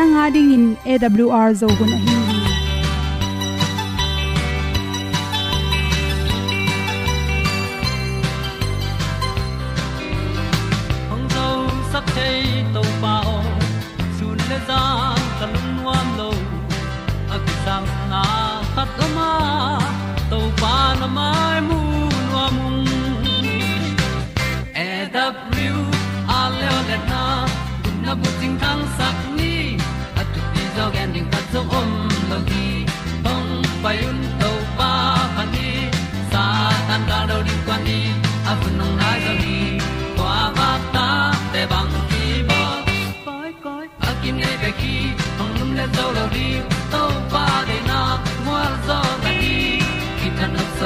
Nanga ding in awr zo gun a hi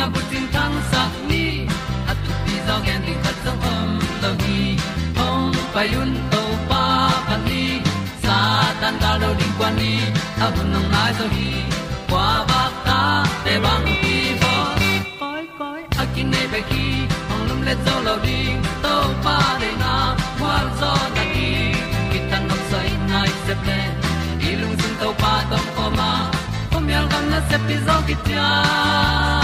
na bu tin tan sa ni at tu pi zong en ding khat song om lo gi hong pai un to pa pan ni, sa tan da lo ding kwan ni, a bu nang mai zo hi kwa ba ta te bang ki bo koi koi a kin nei ba ki ong lum le zo lo ding to pa de na kwa zo na ki ki tan nok sai nai se ple ilung sun to pa tom ko ma pom yal gam na se pi zo ki tia ong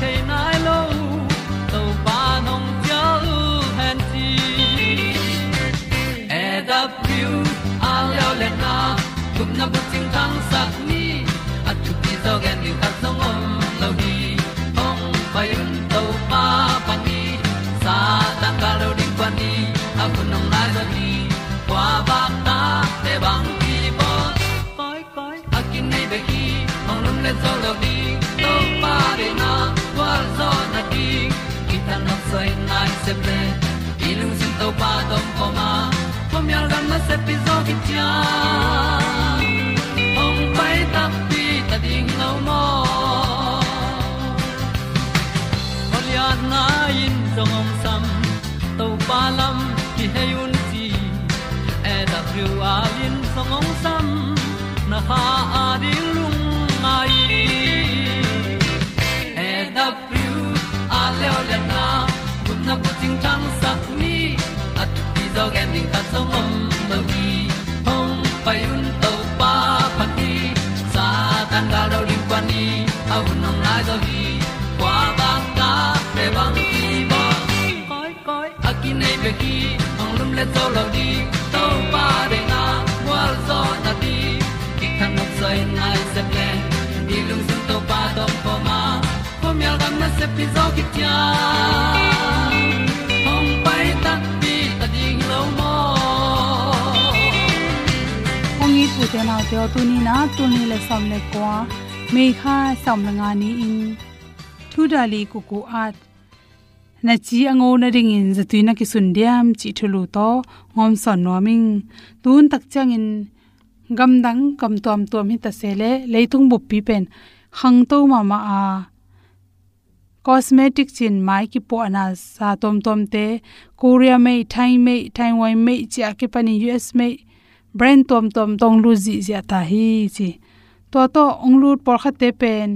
canine. Se ple lung sin to pa tom ko ma pom yal gam na se pi zo ki tia ong pai ta pi ta ding lo mo Olian na in zong om sam to pa lam ki hay ding ta song om lo gi hong pai un to pa phát đi. sa tan ga do ri đi, ni au nong lai do gi kwa ba ta pe bang ki bo koi koi a ki nei be ki ong lum le zo lo di to pa de na wa zo na đi. ki kan nok sai nai se ple ni lung sun to pa do po ma. Po mi al gam na se pi zo ki ong i pu te nau te o tu ni na tu ni le som le kwa me kha som la nga ni in thu dali ku ku at na chi ango na ring in zatui na ki sun diam chi thulu to ngom son no ming tun tak chang in gam dang kam tom tom hi ta se le leitung bu pi pen hang to ma ma a cosmetic chin mai ki po na sa tom tom te korea me thai me taiwan me chi ke pani us me brain tom tom, tong lu ji zia ta hi chi to to, ong lu por kha te pen.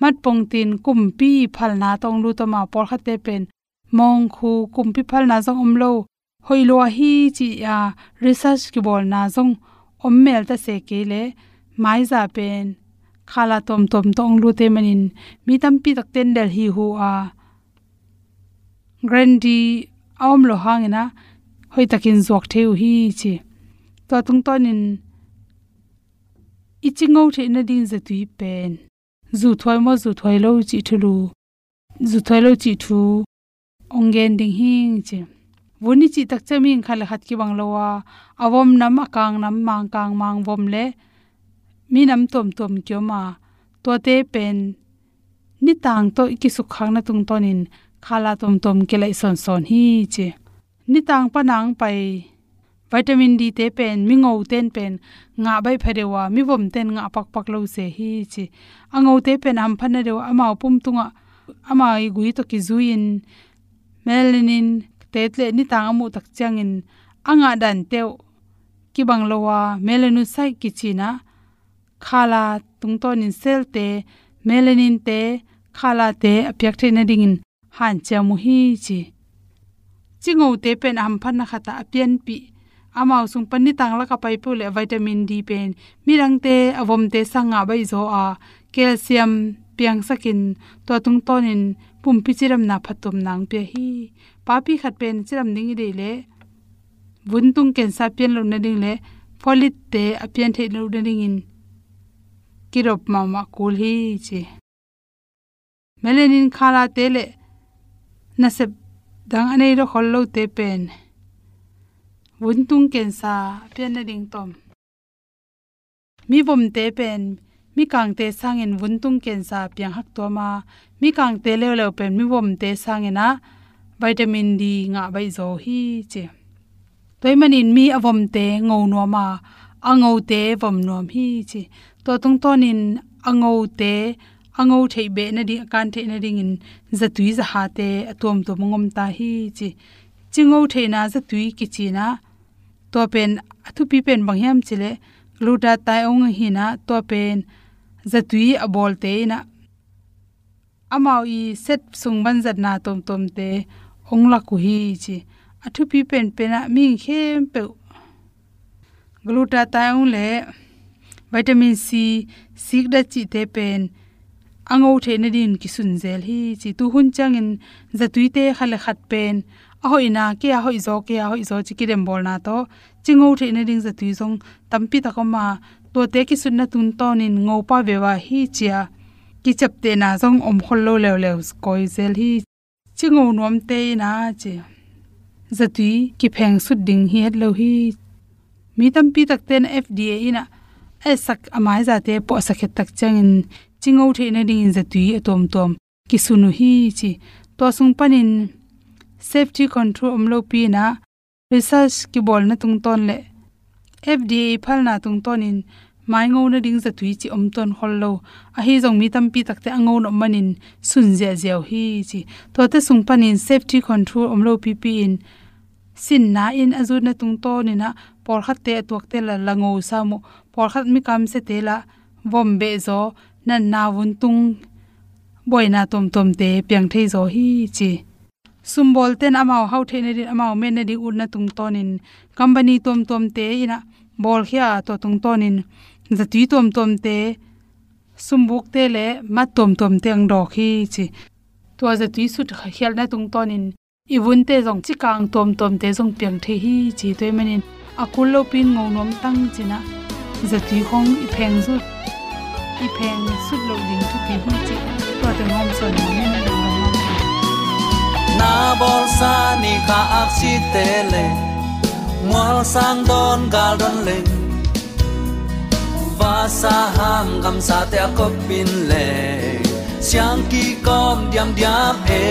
Mat pong tin kum pi phal na tong lu to ma por kha te pen. Mong khu kum pi phal na zong om lo. Hoi lo hi chi ya research ki bol na zong om mel ta se ke le. Mai za pen. Khala tom tom, tong lu te manin. Mi tam pi tak ten del hi hu a. Grandi awm lo hangena hoi takin zok theu hi chi. To tung tonin ichingo the na din za tui pen. Zu thoi mo zu thoi lo chi thulu. Zu thoi lo chi thu ongen ding hing chi. Woni chi tak chami khal khat ki bang lowa awom nam akang nam mang kang mang vom le. Mi nam tom tom kyo ma. To te pen. Ni tang to ki su khang na tung tonin khala tom tom ke lai son son hi che ni tang pa nang pai vitamin d te pen, mi ngau ten pen, nga bai pharewa, mi vom ten nga pak pak lo se hi chi. Angau te pen am phana rewa ama pum tunga, ama i gui to ki zuin, melanin, tetle ni tang amu tak changin. Anga dan teu ki banglowa melanu sai ki china khala tungton in sel te, melanin te, khala te apyak the na dingin han chamu hi chi chingo te pen am phan na khata apian pi. Amao sung pan ni tang la ka pai pu le vitamin d pen. Mirang te, avom te sanga bai zo a calcium piang sakin to tung tonin, pum pi chiram na phatum nang pe hi. Pa pi khat pen chiram ning de le. Bun tung ken sa pian lo na ding le. Folit te apian the lo na ding in. Kirop ma ma kul hi chi. Melanin khala te le. Na sep dang anei ro khol lo te pen vun tung ken sa pian na ding tom mi bom te pen mi kang te sangin vun tung ken sa piang hak to ma mi kang te le le pen mi bom te sangena vitamin d nga bai zo hi che toy manin mi avom te ngo no ma ango te vom nom hi chi to tung tonin ango te ango thei be na di, kan thei na ding in za tui za ha te atom to mongom ta hi chi. Chingo thei na za tui ki chi na, to pen athu pi pen bang hiam chile. Gluta tai ong hi na, to pen za tui abol te na. Amao i set sung ban zat na tom tom te ong la ku hi chi. Athu pi pen pena mi khem pe gluta tai ong le vitamin c, sik da chi te pen ango the na din ki sun zel hi chi tu hun chang in za tui te khale khat pen. A hoi na ke, a hoi zo ke, a hoi zo chi ki dem bol na to. Chingo the na ding za tui zong tampi ta ko ma. To te ki sun na tun ton in ngo pa ve wa hi chia. Ki chap te na zong om khol lo lew lew koi zel hi. Chingo nom te na che za tui ki pheng su ding hi het lo hi. Mi tampi tak ten fda ina e sak amai za te po sakhet tak changin chingo the na ding in za tui atom tom ki sunu hi chi. To sung panin safety control omlo pi na. Research ki bol na tung ton le. Fda phal na tung ton in. Mai ngo na ding za tui chi om ton hol lo. A hi jong mi tam pi takte ango no manin sun je jeo hi chi. To te sung panin safety control omlo pi pi in. Sin na in azu na tung to ni na por khat te tuak te la lango sa mo. Por khat mi kam se te la. Bombe zo na na wun tung boina tom tom te piang thei zo hi chi. Sumbol ten amao hau the ne amao men ne di un na tung tonin. Company tom tom te ina bol khia to tung tonin. Za ti tom tom te, sumbuk te le ma tom tom te ang do khi chi. To za ti sut khial na tung tonin. Ibun te jong chi kang tom tom te jong piang the hi chi toy manin akul lo pin ngau nom tang china za ti hong i pheng zu i pheng sut lo ding tu pi hu chi to te ngom son ni na lo na bol sa ni kha ak si te le mual sang don gal don le va sa ham gam sa te ko pin le siang ki kom diam diam e.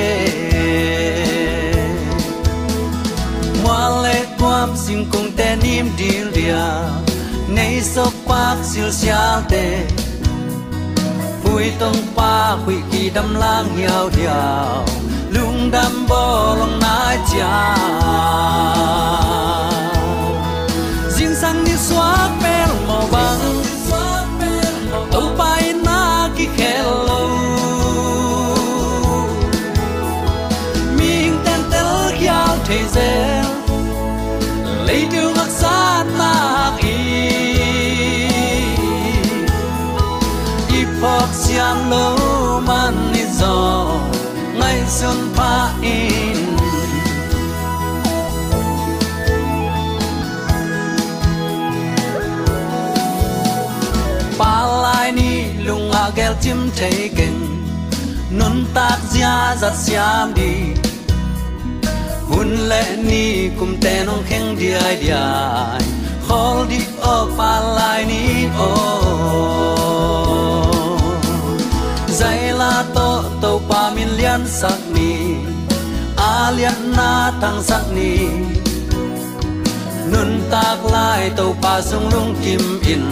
Mual le kwam sing kung te nim dil dia nei so pak sil sia te hui tông pa hui kỳ đâm lang hiao hiao lung đâm bò lòng na cha riêng sang đi xóa bel màu vàng tàu bay na kỳ khe lâu. Mình tên tel hiao thế giới phok siam lo man ni zo ngai sun pa in. Pa lai ni lunga gel chim thei ken nun tak zia zat siam đi. Hun lệ ni kum te nong kheng di ai di lian sak ni, a lian na tang sak ni. Nun tak lai to pa sung lung kim in,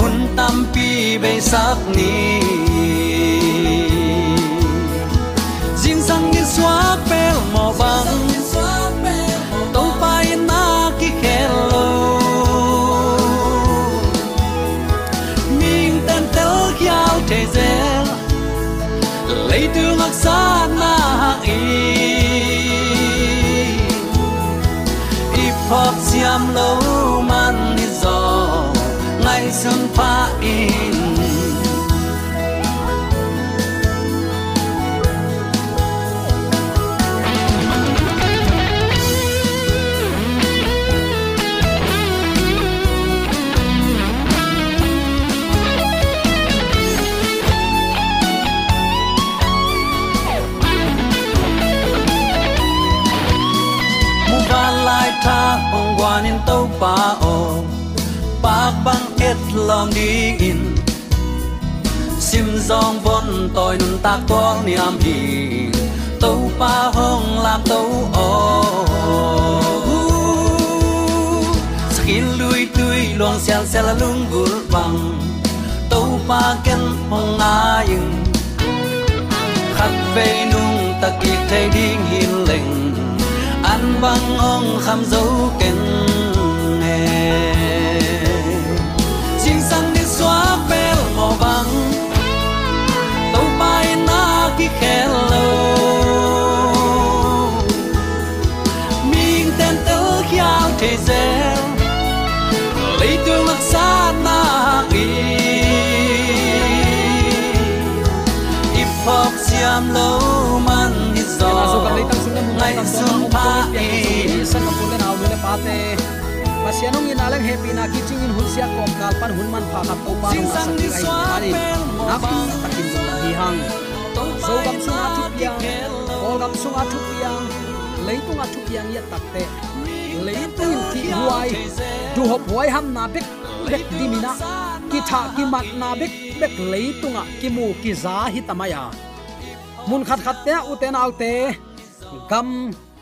hun tam pi be sak ni. Jin sang ni swa pel mo bang lấy xa na y. Y phật xiêm lâu man đi gió ngày xuân pha in. Von toy nun tak tuang niam hi tàu pa hong lam tàu o skin lui tui luang xiang xe la lung gul bang tàu pa ken hong aying khát về nung takik thay ding hin leng an băng ong kham dấu ken nghe le pasianong in alang happy na kiching in hulsia kom kal pan hun man pha to pa Sing sang màu na pi takin dum hi hang zo gam sung a thup yang ko gam sung a thup yang leitung a thup yang ya takte. Leitung in ki huai du hop huai ham na bek bek dimina ki tha ki mat na bek bek leitunga ki mu ki za hi tamaya. Mun khat khat te uten autte gam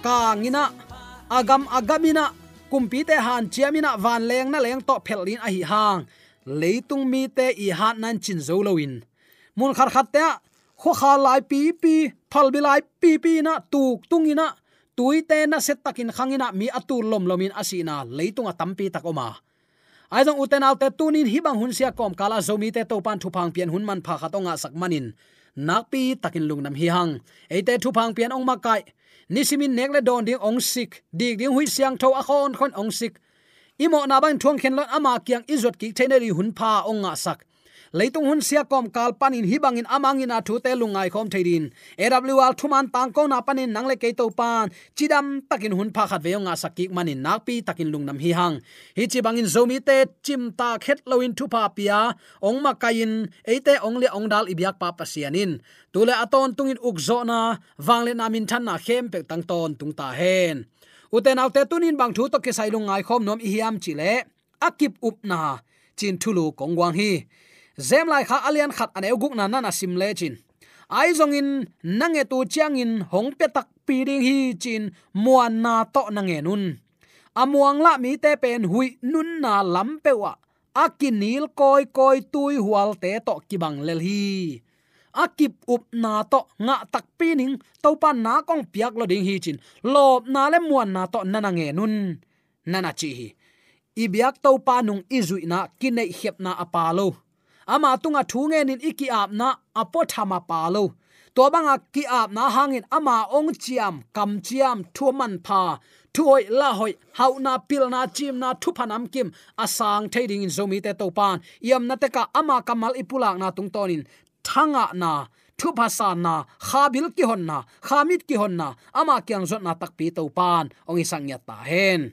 ka ngina agam agamina kumpi te han chiamina van leng na leng to phelin a hi hang. Leitung mi te i han nan chin zo loin mun khar khat te kho kha lai pi pi, phal bi lai pi pi na, tuk tungina tui te na set takin khangina mi atu lom lomin asina leitunga tampi takoma ai jong uten alte tunin hibang hunsia kom, kala zomi te to pan thu pian hun man pha khatonga sakmanin nakpi takin lungnam hi hang. Eite thu phang pian ong makai nisimin nekle don ding ong sik dik ding hui siang tho a khon khon ong sik. Imo na bang thuang khen lot ama kyang izot ki theneri hun pha ong nga sak leitung hun sia kom kal panin hibangin amangin a thu te lungai khom theidin awl thuman tang ko na panin nangle ke to pan. Chidam takin hun pha khat veonga sakik manin nakpi takin lungnam hi hang. Hi chi bangin zomi te chim ta khet loin thu pa pia ong ma kain eite ong le ong dal ibyak pa pasianin tule aton tungin ukzo na wangle namin than na khem pek tang ton tung ta hen. Uten autte tunin bang thu to ke sailung ngai khom nom i hiam chile akip up na, chin thulu kongwang hi zem lai kha alian khat ane guk na na sim le chin. Ai zong in nange tu chiang in hong pe tak pi ding hi chin, muan na to nange nun. Amuang la mi te pen hui nun na lam pe wa. Akinil koi koi tui hual te to kibang lel hi. Akip up na to nga tak pining to pan na kong piak lo ding hi chin. Lop na le muan na to nana nge nun. Nana chi hi. Ibyak to pa nung izui na kinai hep na apalo ama tunga thunge nin iki ap na apo thama palo to banga ki ap na hangin ama ong chiam kam chiam thu man pha. Thu hoi la hoi, hau na pil na chim na thu phanam kim. Asang thading in zomi te to pan yam na te ka ama kamal ipulak na tung tonin. Thanga na thu phasa na, khabil ki hon na, khamit ki hon na. Ama kyang zot na tak pi to pan ong isang ya ta hen.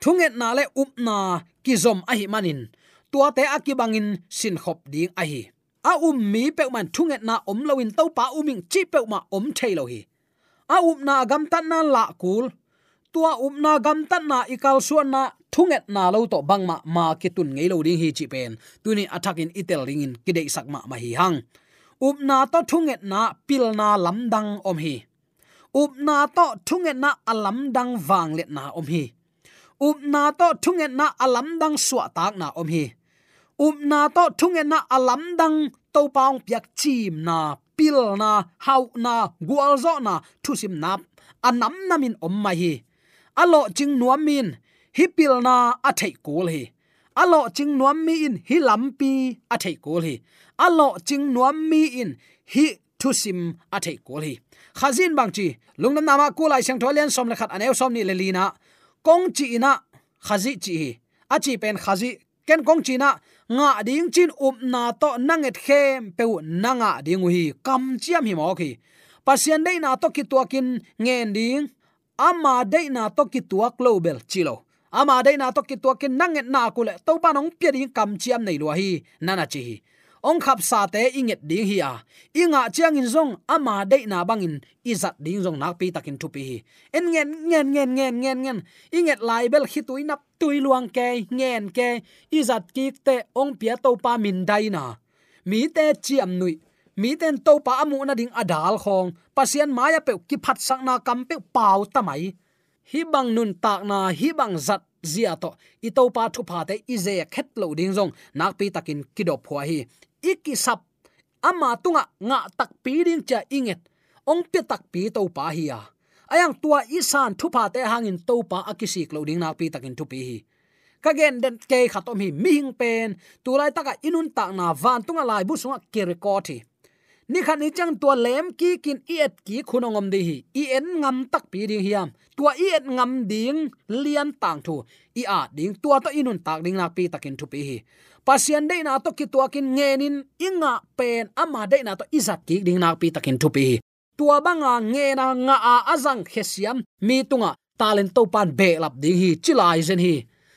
Thunget na le up na ki zom a hi manin tua te akibangin sin khop ding a hi. A um mi pe man thunget na om lowin to pa uming chi pe ma om thailo hi. A um na gam tan na la kul. Tua um na gam tan na ikal suan na thunget na lo to bang ma ki tun ngei lo ding hi chi pen. Tuni attacking itel ringin kidei sak ma hi hang. Up na to thunget na pil na lamdang om hi. Up na to thunget na alam dang wang let na om hi. Up na to thunget na alam dang suwa tak na om hi up na to thunget na alam dang to paung piak chim na, pil na, hau na gwal zo na, thusim na, anam namin om mai hi. Alo ching nuam min, hi pil na a thei kul hi. Alo ching nuam mi in, hi lampi a thei kul hi. Alo ching nuam mi in, hi thu sim a thei kul hi. Khazin bang chi lungnam nama kulai sang tholian som le khat aneu som ni lelina kong chi na khazi chi hi. A chi pen khazi, ken kong chi na nga ding chin up na to nanget khem pe nanga ding hi kam chiam hi mo khi. Pasien dei na to ki tuakin ngen ding ama dei na to ki tuak global chilo ama dei na to ki tuakin nanget na kule to pa nong pye ding kam chiam nei lo hi nana chi hi ong khap sa te inget ding hi à. a inga chiang in zong ama de na bangin izat ding zong nak pi takin thu pi en ngen ngen ngen ngen ngen ngen. Inget lai bel khi tui nap tui luang ke ngen ke izat ki te ong pia to pa min dai na mi te chiam nui mi ten to pa amu na ding adal khong. Pasian maya pe ki phat sang na kam pe pau tamai hi bang nun tak na hi bang zat zia to. I to pa thu pa te i ze khet lo ding jong nak pi takin kidop phwa hi ikisap ama tunga nga tak pi ding cha inget. Ong pe tak pi to pa hi ya. Ayang tua isan thu pa te hangin to pa akisi clothing na pi takin thu pi hi kagen den ke khatom hi mihing pen. Tulai taka inun tak na van tunga lai bu sunga ke kirekoti ni khan ni chang tua lem ki kin iet ki khunongom di hi. I en ngam tak pi ding hiam. Tua iet ngam ding lian tang thu. I a ding tua to inun tak ding nak pi takin thu pi hi. Pasian de na to ki tua kin ngenin inga pen ama de na to izat ki ding nak pi takin thu pi hi. Tua banga nge na nga a azang khesiam mi tunga talent to pan be lap ding hi. Chilai zen hi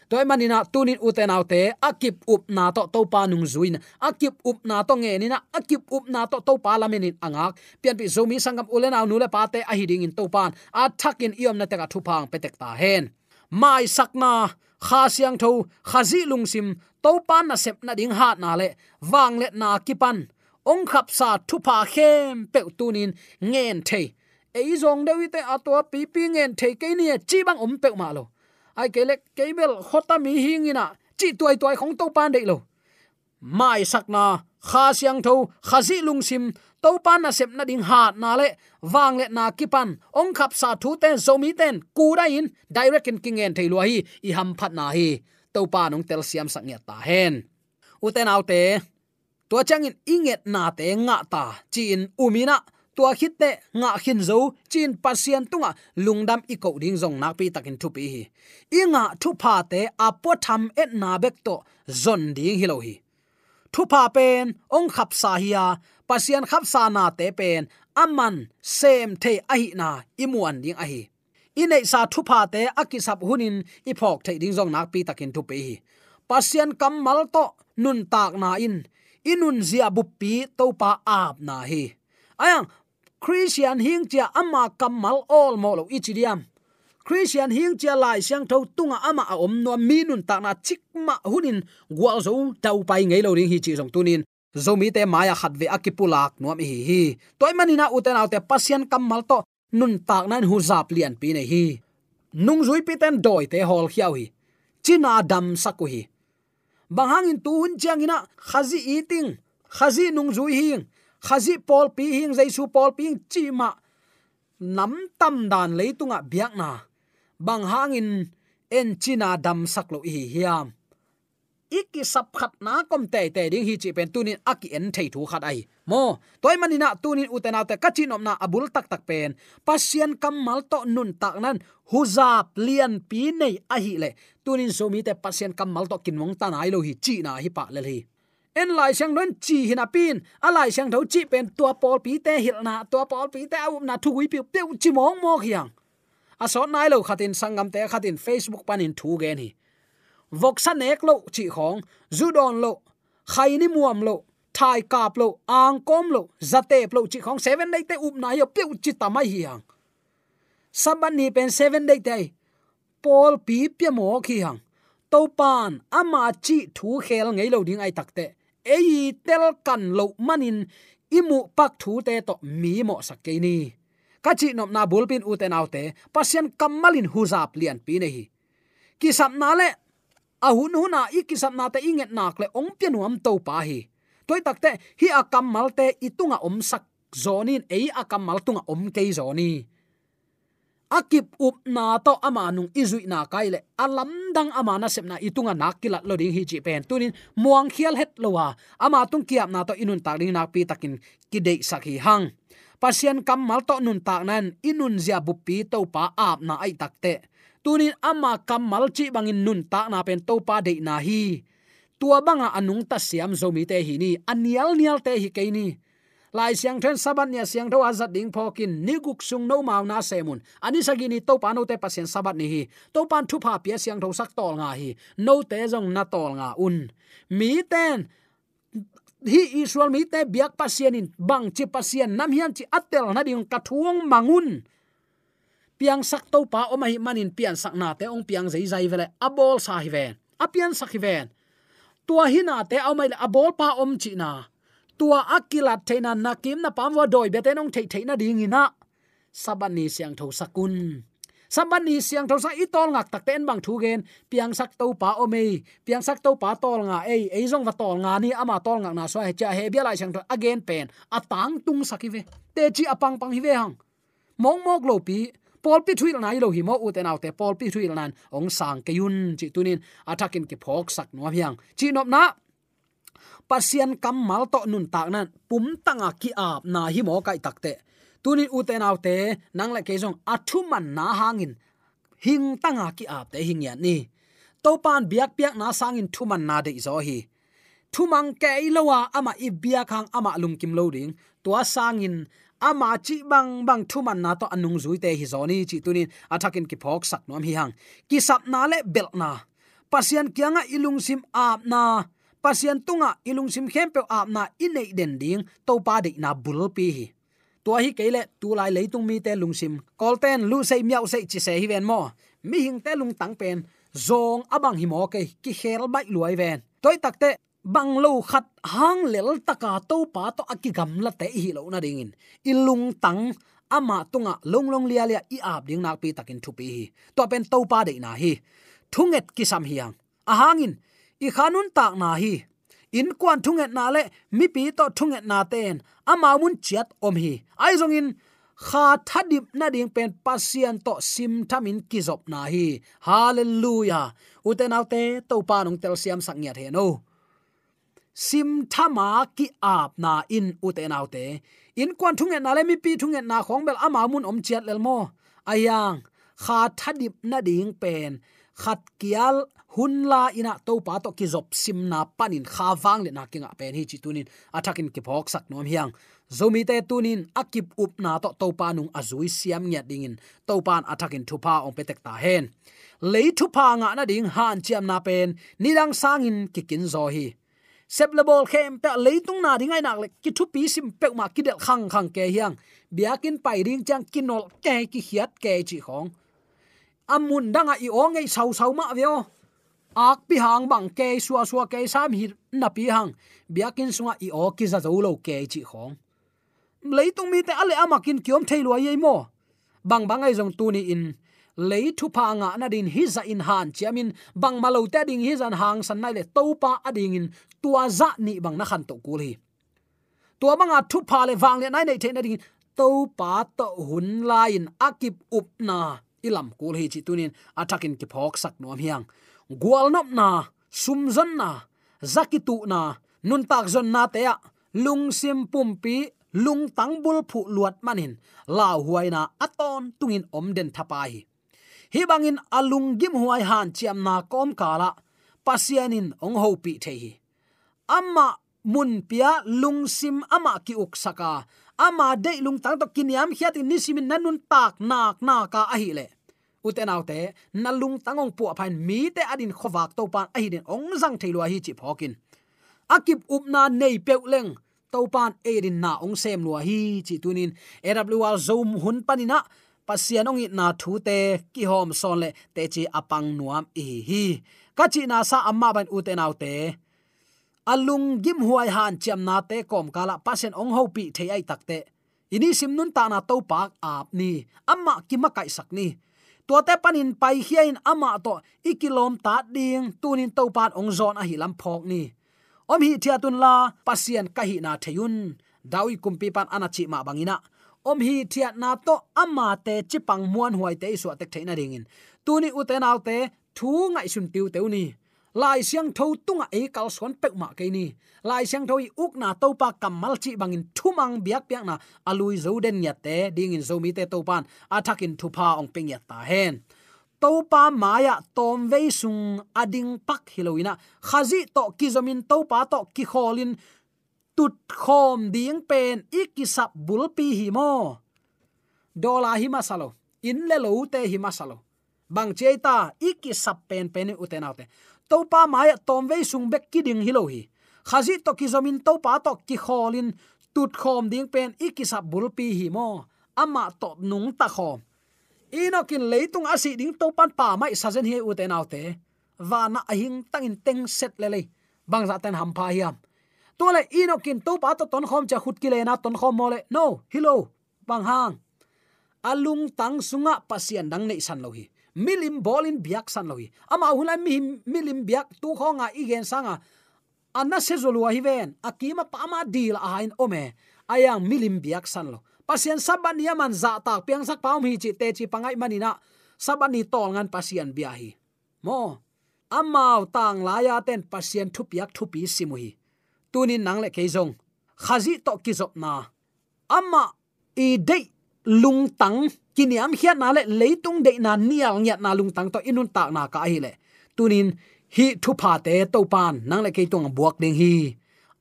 toy manina tunin uten autte akip up na to to pa nung zuin. Akip up na to nge ni na akip up na to to pa lamenin angak. Pian pi zomi sangam ulen au nule pate a hiding in to pan a thakin iom na te ka thu phang petek ta hen. Mai sakna kha siang tho khazi lungsim to pan na sep na ding hat na le. Wang le na kipan. Ong khap sa thu pa khem pe tunin ngen the ei zong dewi te atwa pi pi ngen the ke ni e chi bang um pe ma lo ai kele kebel khota mi hingina chi tuai tuai khong to pan de lo mai sakna kha siang tho khazi lungsim to pan na sep na ding hat na le wang le na kipan ong khap sa thu ten zomi ten ku da in. Direct in kingen thei lo hi i ham phat na hi. To pa nong tel siam sak ta hen uten autte to changin inget na te nga ta chin umina tua khit te nga khin zo chin pasien tunga lungdam i ko ding zong nak pi takin thu pi hi. I nga thu pha te apo tham et na bek to, zon ding hilo hi. Thu pha pen, ong khap sa hi hiya pasien khap sa na te pen, aman sem the a hi na imuan ding a hi. Inei sa thu pha te akisap hunin, i phok the ding zong nak pi takin thu pi hi. Pasien kamal to, nun tak na in inun zia buppi topa ap na hi. Ayang christian hing chia ama kamal all mo lo ichidiam. Christian hing chia lai siang tho tunga ama a om no minun ta na chikma hunin gwal zo tau pai ngei lo ring hi chi song tunin. Zomi te maya khat ve akipulak nuam hi hi. Toy manina uten autte pasien kamal to nun tak nan hu zap lian pi ne hi. Nung zui pi ten doi te hol khiau hi. China dam saku hi. Bang in tu hun chiang ina khazi eating khazi nung zui hing khazi pol pi hing, jaisu pol pi hing, chi ma. Nam tam dan leitunga biak na. Bang hangin en china dam saklo hi hiam. Iki sap khat na kom te te ding hi chi pen tunin aki en thei thu khat ai. Mo, toy manina tunin utena te kachin omna abul tak tak pen. Pasien kamal to nun tak nan huzap lian pi nei a hi le. Tunin zomi te pasien kamal to kinwong tan ai lo hi chi na hi pa le hi en lai sang non chi hina pin. A lai sang tho chi pen tua pol pi te hil na. Tua pol pi te au na thu wi pi pe chi mong mo hiang. A so nai lo khatin sangam te khatin facebook panin thu gen hi. Vok san ek lo chi khong zudon lo, khai ni muam lo, thai kap lo, ang kom lo zate lo chi khong. Seven day te up na yo pe chi tamai hiang. Saban ni pen seven day te pol pi pe mo khiang topan, ama chi thu khel ngei lo ding ai takte ei tel kan lo manin imu pak thu te to mi mo sakke ni. Ka chi nop na bulpin uten autte pasien kamalin huzap lian pi nei ki sap na le, a hun huna ikisap na te inget nak le ong pianuam to pa hi. Toy takte hi akam malte itunga om sak zonin ei akam mal tunga om ke zoni akip up na to ama nung izui na kaile alam dang ama na sepna itunga nakilat lo ding hi chi pen. Tunin muang khial het lowa ama tung kiap na to inun tak ding nak pi takin kidei sakhi hang. Pasien kam mal to nun tak nan, inun zia bupi to pa ap na ai takte tunin ama kamal chi bangin nun tak na pen to pa de na hi. Tua banga anung ta siam zomi te hi ni. Anial nial te hi ke ni lai siang then sabat nia siang tho azat ding phokin ni guk sung no mau na semun ani sagini to pa no te pasien sabat ni hi. To pan thu pha pia siang tho sak tol nga hi. No te jong na tol nga un. Mi ten, hi israel mi te biak pasien in, bang chi pasien nam hian chi atel na ding kathuang mangun piang sak to pa o mai manin pian sak na te ong piang zai zai vele abol sa hi ven apian sak hi ven. Tua hina te au mai abol pa om chi na tua akilat theina nakim na pamwa doi bete nong thei thei na ding ina. Sabani siang tho sakun. Sabani siang tho sa itol ngak tak ten bang thu gen. Piang sak to pa o mei piang sak to pa tol nga ei. Ei jong wa tol nga ni ama tol ngak na so he cha he bia lai siang tho again pen. Atang tung sakive te chi apang pang hi ve hang. Mong mok lo pi. Pol pi thuil nai lo hi mo u te nau te. Pol pi thuil nan. Ong sang ke yun chi tunin. Atakin ke phok sak no hiang. Chi nop na pasian kam mal to nun tak nan, pum tanga ki ap na hi mo kai takte tunin uten autte nang la kejong athu man na hangin. Hing tanga ki ap te hing yan ni. To pan biak piak na sangin thu man na de zo hi. Thu mang ke ilowa ama i bia hang ama lung kim lo ding. Tua sangin, ama chi bang bang thu man na to anung zui te hi zoni chi tunin athakin ki phok sak nom hi hang. Ki sap na le bel na. Pasian kianga ilung sim ap na pasian tunga ilung sim khem pe ap na inei den ding to pa de na bul pi hi. To hi kele tu lai leitung mi te lung sim. Kolten lu sei, miau sei, chi se hi ven mo. Mi hing te lung tang pen, zong abang hi mo ke ki khel bai luai ven. Toy takte bang lo khat hang lel taka to pa to akigam la te hi lo na ding in. Ilung tang ama tunga long long lia lia i ap ding nak pi takin thu pi hi. To pen to pa de na hi. Thunget ki sam hiang ahangin hangin i khanun tak na hi. In kwan thunget na le, mi pi to thunget na ten. Ama mun chiat om hi. Ai zong in, kha thadip na ding pen pasian to sim thamin kizop na hi. Hallelujah. Uten autte to pa nong tel siam sak nya the no. Sim thama ki ap na in uten autte in kwan thunget na le, mi pi thunget na khong bel, ama mun om chiat lel mo. Ayang kha thadip na ding pen. Khat kial hun la ina to pa to ki zop sim na panin kha wang le na kinga pen hi chi tunin. Athakin ki phok sak nom hiang. Zomi te tunin akip up na to to pa nung azui siam nya dingin. To pan athakin thupa ong petek ta hen. Le thupa nga na ding han chiam na pen. Nilang sangin kikin zo hi. Seblebol le bol khem pe leitung na ringai nak le ki thu pi sim pe ma ki del khang khang ke hiang. Biakin pai ring chang kinol ke ki hiat ke chi khong. Amun danga i ong ei sau sau ma veo ak pi hang bang ke suwa suwa ke sam hi na pi hang. Biakin sunga i o ki za zo lo ke chi khong. Leitung mi te ale amakin kiom thailo ye mo. Bang bang ai jong tu ni in. Lei thu pa nga na din hi za in han chiamin bang malo te ding hi zan hang san nai le to pa ading in. Tua za ni bang na khan to kul hi tua banga thu pa le wang le nai nei the na ding to pa to hun lain akip up na. Ilam kul hi chi tunin atakin ki phok sak nom hiang gwal nop na, sum zon na zakitu na, nun tak zon na te lung sim pumpi lung tang bul phu luat manin, la huaina aton tungin om den thapai hi bangin alung gim huai han chiam na kom kala pasianin ong ho pi the hi amma mun pia lung sim ama ki uk saka, ama de lung tang to kiniam hiat in nisimin nanun tak nak na ka ahile uten autte nalung tangong pu phain mi te adin khowak to pan a hidin ong jang thailwa hi chi phokin akip upna nei peuleng to pan edin na ong sem lua hi chi tunin. Awl zoom hun panina pasianong it na thu te, ki hom son le te chi apang nuam e hi. Ka chi na sa amma ban uten autte alung gim huai han cham na te kom kala pasen ong ho pi the ai takte ini sim nun ta na to pak ap ni, amma ki ma kai sak ni tua te panin pai hiain ama to ikilom ta ding tunin to pan ong zon a hilam phok ni. Om hi thia tun la, pasien ka hi na theyun. Dawi kumpi pan anachi ma bangina. Om hi thia na to ama te chipang muan huai te su tek theina ringin. Tuni uten autte thu ngai sun tiu teuni lai siang tho tunga e kal son pek ma ke ni. Lai siang thâu i uk na to pa kamal chi bangin thumang biak piak na. Alui zo den ya te ding in zo mi te to pan. Athakin thu pa ong ping ya ta hen. To pa maya tom ve sung ading pak hiloina khazi to kizomin to pa to ki kholin tut khom ding pen ikisap bulpi himo dola hi masalo in le lo te hi masalo bang cheita ikisap pen pen utenaute to pa maya tom ve sung bek kiding hilo hi khazi to ki zomin to pa to ki kholin, tut khom ding pen ikisa bulpi hi mo ama to nung ta khom. Inokin leitung asi ding to pan pa mai sazen hi u te naute wa na ahing tangin teng set le le bang za ten ham pa hiam to le inokin to pa to ton khom cha khut ki le na ton khom mo le, no hilo bang hang. Alung tang sunga pasian dang nei san lo hi milim bolin biak san loi ama hulai mi milim biak tu khonga igen sanga. Anna se zolua hi ven akima pama dil a hain ome. Ayang milim biak san lo. Pasien saban yaman za tak piang sak paum hi chi te chi pangai manina sabani tol ngan pasien biahi mo. Amau tang laya ten pasien thu piak thu pi simuhi tunin nang le keizong khazi to kizop na. Ama i dei lung tang kiniam hiat na le leitung de na nial nyat na lung tang to inun tak na ka hi le tunin hi thu pha te to pan nang le ke tong buak ding hi.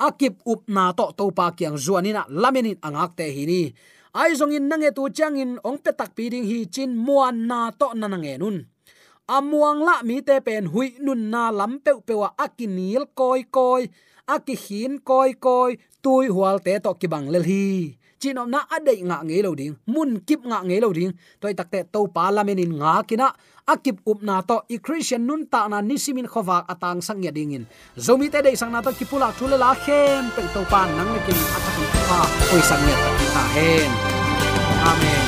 Akip up na to to pa kyang zuanina lamenin angak te hi ni. Ai zong in nange tu chang in ong pe tak pi ding hi chin muan na to na nange nun. Amuang la mi te pen hui nun na lam pe pe wa akinil koi koi aki hin koi koi, tui hual te to ki bang lel hi chinom na adei nga nge lo ding mun kip nga nge lo ding toy takte to parliament in nga kina akip up na to i christian nun ta na nisimin khowa atang sang ya dingin zomi te dei sang na to kipula thule la khem pe to pan nang ne kin atak pa oi sang ya ta hen amen.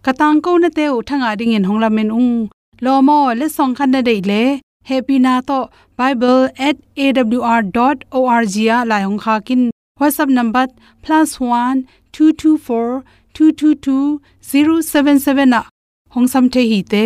Katang ko na te u thanga ding in hongla men ung lomo le song khan na dei le. Happy na to. Bible@awr.org ya la hong kha kin. Whatsapp number +1 224 222 077 na. Hong sam the hi te.